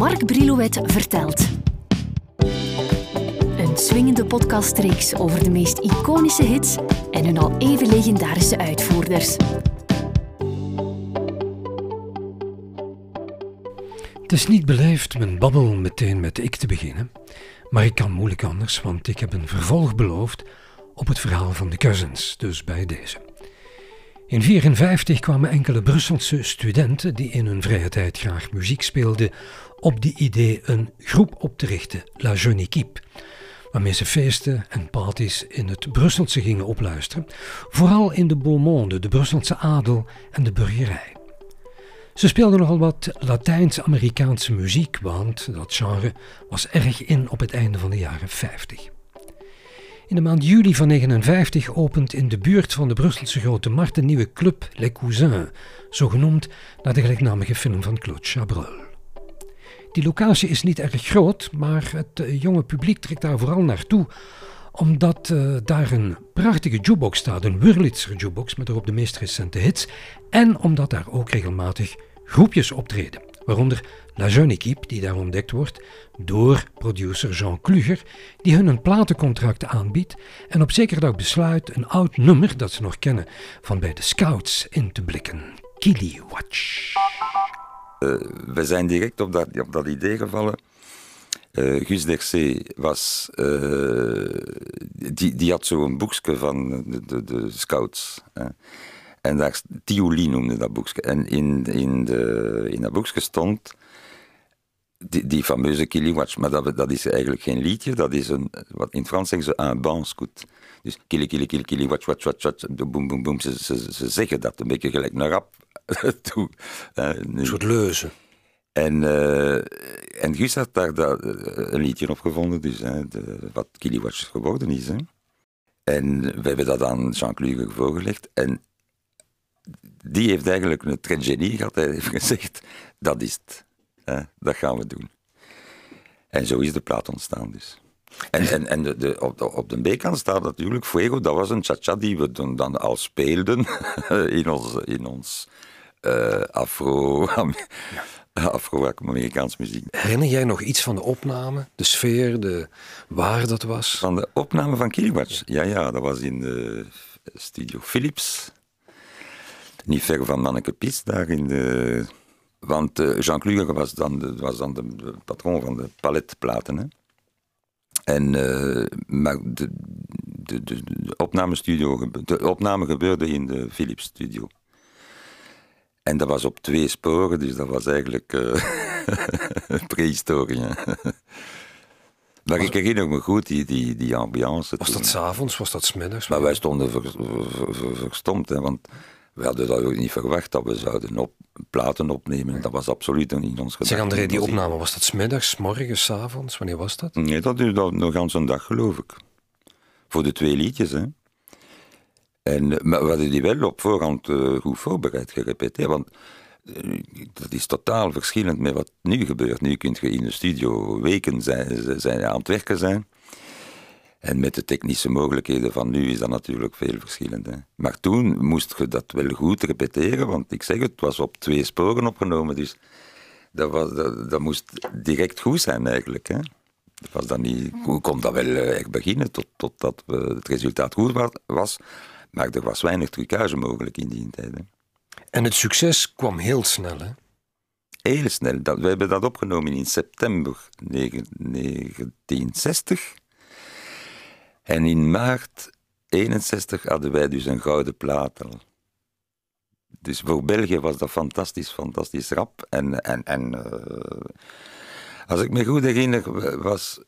Mark Brilouet vertelt. Een swingende podcastreeks over de meest iconische hits en hun al even legendarische uitvoerders. Het is niet beleefd mijn babbel meteen met ik te beginnen, maar ik kan moeilijk anders, want ik heb een vervolg beloofd op het verhaal van de Cousins, dus bij deze. In 1954 kwamen enkele Brusselse studenten die in hun vrije tijd graag muziek speelden op die idee een groep op te richten, La Jeune Équipe, waarmee ze feesten en parties in het Brusselse gingen opluisteren, vooral in de beau de Brusselse adel en de burgerij. Ze speelden nogal wat Latijns-Amerikaanse muziek, want dat genre was erg in op het einde van de jaren 50. In de maand juli van 1959 opent in de buurt van de Brusselse Grote Markt een nieuwe club Les Cousins, zo genoemd naar de gelijknamige film van Claude Chabrol. Die locatie is niet erg groot, maar het eh, jonge publiek trekt daar vooral naartoe omdat uh, daar een prachtige jukebox staat, een Wurlitzer jukebox met erop de meest recente hits, en omdat daar ook regelmatig groepjes optreden, waaronder La Jeune Équipe, die daar ontdekt wordt door producer Jean Kluger, die hun een platencontract aanbiedt en op zekere dag besluit een oud nummer dat ze nog kennen van bij de Scouts in te blikken. Kili Watch. Uh, we zijn direct op dat, op dat idee gevallen. Uh, Gus Dercé was, uh, die, die had zo'n boekje van de, de, de scouts. En daar, Tioli noemde dat boekje. En in, in, de, in dat boekje stond die, die fameuze Kiliwatch, maar dat, dat is eigenlijk geen liedje, dat is een, wat in Frans zeggen ze een banscoot. Dus kili, kili, kili, kili, watch, watch, watch, watch, boem, boem, boem. Ze, ze, ze zeggen dat een beetje gelijk naar rap toe. een soort leuzen. En, uh, en Guus had daar dat, een liedje op gevonden, dus, hè, de, wat Kiliwatch geworden is. Hè. En we hebben dat aan Jean Kluge voorgelegd. En die heeft eigenlijk een tragedie gehad. Hij heeft gezegd, dat is het. Hè, dat gaan we doen. En zo is de plaat ontstaan dus. En, en, en de, de, op, de, op de B-kant staat natuurlijk Fuego. Dat was een cha-cha die we dan, al speelden in ons, in ons uh, afro... Afro-Amerikaans muziek. Herinner jij nog iets van de opname, de sfeer, de, waar dat was? Van de opname van Kiliwatch? Ja, ja, dat was in de studio Philips. Niet ver van Manneke Pies, daar in de... Want uh, Jean Kluger was dan, de, was dan de, patroon van de paletplaten. Hè? En, uh, maar de, de, de, de, opnamestudio, de opname gebeurde in de Philips studio. En dat was op twee sporen, dus dat was eigenlijk uh, prehistorie. Maar ik herinner me goed die, die, die ambiance. Was dat s'avonds, was dat smiddags? Maar wij stonden ver, ver, ver, verstomd, hè, want we hadden dat ook niet verwacht dat we zouden op, platen opnemen. Dat was absoluut niet ons gedacht. Zeg André, die opname, was dat smiddags, morgens, avonds? Wanneer was dat? Nee, dat is nog aan zo'n dag, geloof ik. Voor de twee liedjes, hè. En, eh, maar we hadden die wel op voorhand uh, goed voorbereid, gerepeteerd. Want uh, dat is totaal verschillend met wat nu gebeurt. Nu kun je in de studio weken zijn, zijn aan het werken zijn. En met de technische mogelijkheden van nu is dat natuurlijk veel verschillend. Hè. Maar toen moest je dat wel goed repeteren, want ik zeg het, het was op twee sporen opgenomen. Dus dat, was, dat, dat moest direct goed zijn eigenlijk. Hè. Dat was dan niet, hoe kon dat wel echt beginnen tot, totdat het resultaat goed was. Maar er was weinig trucage mogelijk in die tijd. Hè. En het succes kwam heel snel, hè? Heel snel. Dat, we hebben dat opgenomen in september 1960. En in maart 61 hadden wij dus een gouden plaat al. Dus voor België was dat fantastisch, fantastisch rap. En, en, en uh, als ik me goed herinner, was,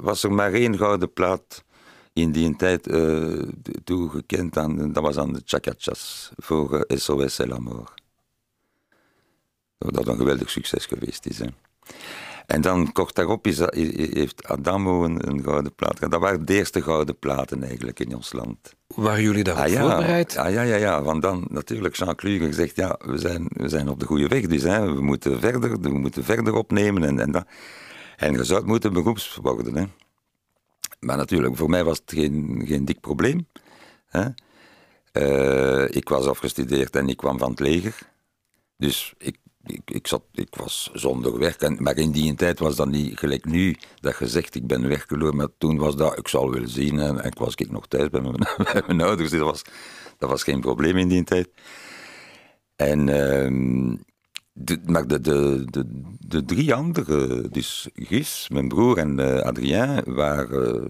was er maar één gouden plaat in die tijd uh, toegekend aan, dat was aan de Chacachas voor SOS El Amor. Dat een geweldig succes geweest is. En dan kort daarop is, heeft Adamo een, een, gouden plaat Dat waren de eerste gouden platen eigenlijk in ons land. Waren jullie daarop ah, ja, voorbereid? Ah, ja, ja, ja. Want dan natuurlijk Jean Kluger gezegd, ja, we zijn, we zijn op de goede weg. Dus hè, we, moeten verder, we moeten verder opnemen. En, en, dat. en je zou het moeten beroeps worden. Hè. Maar natuurlijk, voor mij was het geen, geen dik probleem. Hè. Uh, ik was afgestudeerd en ik kwam van het leger. Dus ik ik, ik, zat, ik was zonder werk. En, maar in die tijd was dat niet gelijk nu dat je zegt ik ben werkeloos. Maar toen was dat, ik zal willen zien. En, en was ik nog thuis bij mijn, bij mijn ouders. Dus dat was, dat was geen probleem in die tijd. En, ehm, de, maar de, de, de, de drie anderen, dus Guus, mijn broer en uh, Adrien, waren,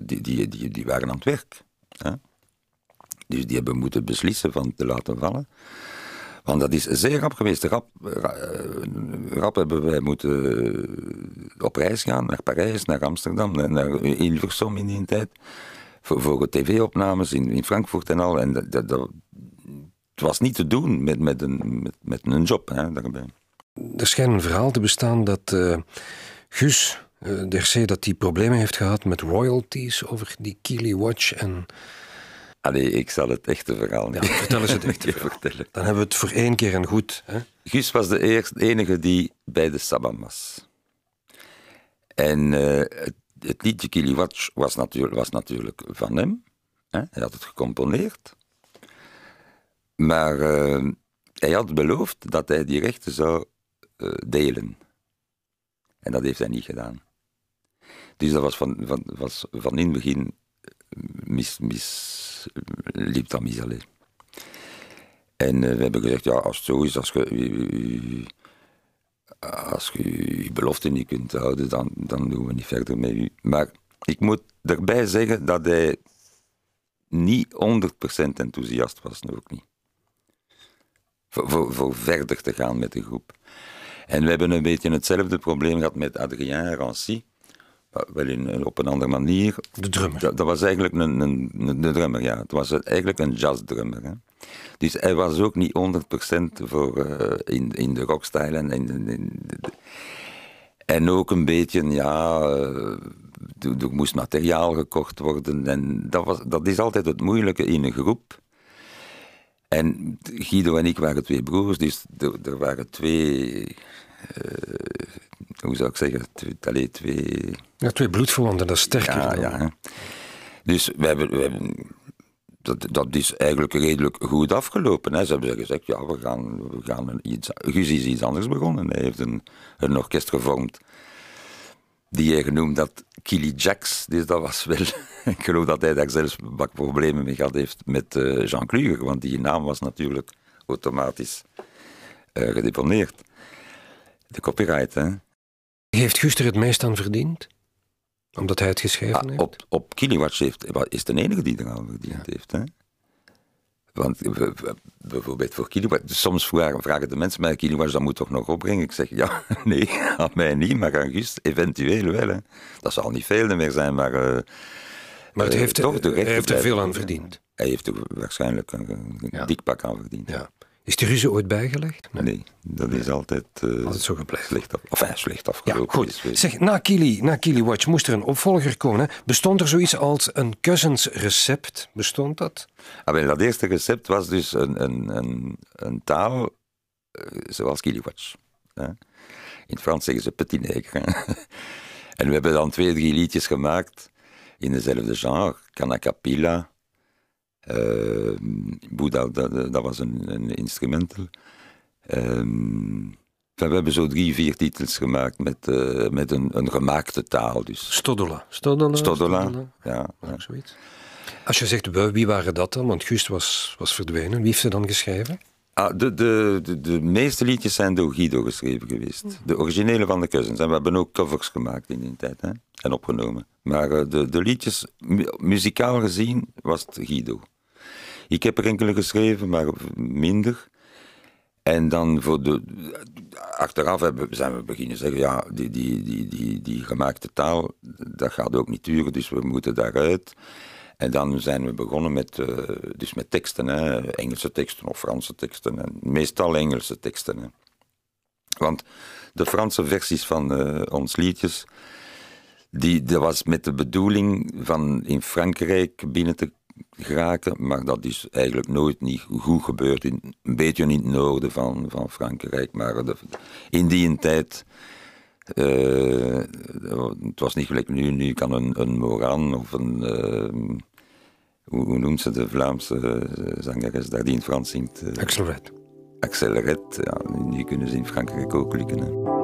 die, die, die, die waren aan het werk. Hè? Dus die hebben moeten beslissen van te laten vallen. Want dat is zeer rap geweest. Rap, rap hebben wij moeten op reis gaan naar Parijs, naar Amsterdam, naar in die tijd. Voor, voor tv-opnames in, in Frankfurt en al. En dat, het was niet te doen met, met, een, met, met een job hè, daarbij. Er schijnt een verhaal te bestaan dat uh, Gus uh, Dercé dat die problemen heeft gehad met royalties over die Keely Watch en... Allee, ik zal het echte verhaal niet. Ja, vertel eens het echte verhaal. vertellen. Dan hebben we het voor één keer en goed. Hè? Gus was de eerste, enige die bij de Sabam was. En uh, het, het, liedje Keely Watch was, natuurlijk, was natuurlijk van hem. Hè? Hij had het gecomponeerd. Maar uh, hij had beloofd dat hij die rechten zou uh, delen. En dat heeft hij niet gedaan. Dus dat was van, van, was van in het begin liep dat mis. En uh, we hebben gezegd, ja, als het zo is, als je, als je je belofte niet kunt houden, dan, dan doen we niet verder met u. Maar ik moet erbij zeggen dat hij niet 100% enthousiast was, ook niet voor, voor, voor, verder te gaan met de groep. En we hebben een beetje hetzelfde probleem gehad met Adrien Rancy. Wel in, op een andere manier. De drummer. Dat, dat was eigenlijk een, een, een, de drummer, ja. Het was eigenlijk een jazzdrummer. Hè. Dus hij was ook niet 100% voor uh, in, in de rockstyle. En, in, in, en ook een beetje, ja, uh, er moest materiaal gekocht worden. En dat, was, dat is altijd het moeilijke in een groep. En Guido en ik waren twee broers, dus er, er waren twee. Uh, hoe zou ik zeggen? Twee, allee, twee... Ja, twee bloedverwanten, dat is sterker. Ja, dan. ja. Dus we hebben, we hebben, dat, dat is eigenlijk redelijk goed afgelopen. Hè. Ze hebben gezegd: ja, we gaan, we gaan iets. Guus is iets anders begonnen. Hij heeft een, een orkest gevormd die hij genoemd had Killy Jacks. Dus dat was wel... ik geloof dat hij daar zelfs wat problemen mee gehad heeft met uh, Jean Kluger, want die naam was natuurlijk automatisch uh, gedeponeerd. De copyright, hè. Heeft Guster het meest aan verdiend? Omdat hij het geschreven ah, heeft? Op, op Kiliwatch heeft, is de enige die eraan verdiend ja. heeft. Hè? Want bijvoorbeeld voor kilowatt, soms vragen de mensen mij, kilowatt, dat moet toch nog opbrengen? Ik zeg, ja, nee, aan mij niet, maar aan Gust eventueel wel. Hè. Dat zal niet veel meer zijn, maar... Uh, maar het heeft, toch hij heeft er veel aan verdiend. Hij heeft er waarschijnlijk een, een ja. dik pak aan verdiend. Ja. Is de ruzie ooit bijgelegd? Nee, nee dat is altijd, uh, altijd zo gebleven. Slecht, af, enfin, slecht afgelopen. Ja, goed. Zeg, na Kili, na Kili Watch moest er een opvolger komen. Hè? Bestond er zoiets als een cousins recept? Bestond dat? Ah, dat eerste recept was dus een, een, een, een taal uh, zoals Kili Watch. Hè? In het Frans zeggen ze petit nègre. en we hebben dan twee, drie liedjes gemaakt in dezelfde genre. Canacapilla. Uh, Boeddha, dat, dat, was een, een instrumental. Um, we hebben zo drie, vier titels gemaakt met, uh, met een, een gemaakte taal. Dus. Stodola. Stodola. Stodola, Stodola. ja. ja. Zoiets. Als je zegt, wie waren dat dan? Want Gust was, was verdwenen. Wie heeft ze dan geschreven? Ah, de, de, de, de, meeste liedjes zijn door Guido geschreven geweest. De originele van de Cousins. En we hebben ook covers gemaakt in die tijd. Hè? En opgenomen. Maar uh, de, de liedjes, mu muzikaal gezien, was het Guido. Ik heb er enkele geschreven, maar minder. En dan voor de, achteraf hebben, zijn we beginnen zeggen, ja, die, die, die, die, die gemaakte taal, dat gaat ook niet duren, dus we moeten daaruit. En dan zijn we begonnen met, uh, dus met teksten, hè, Engelse teksten of Franse teksten, en meestal Engelse teksten. Hè. Want de Franse versies van uh, ons liedjes, die, dat was met de bedoeling van in Frankrijk binnen te geraken, maar dat is eigenlijk nooit niet goed gebeurd. In, een beetje in het noorden van, van Frankrijk, maar in die tijd. Uh, het was niet gelijk nu, nu kan een, een Moran of een. Uh, hoe, hoe, noemt ze de Vlaamse zangeres daar die in Frans zingt? Axel Red, ja, die kunnen ze in Frankrijk ook lukken. Hè.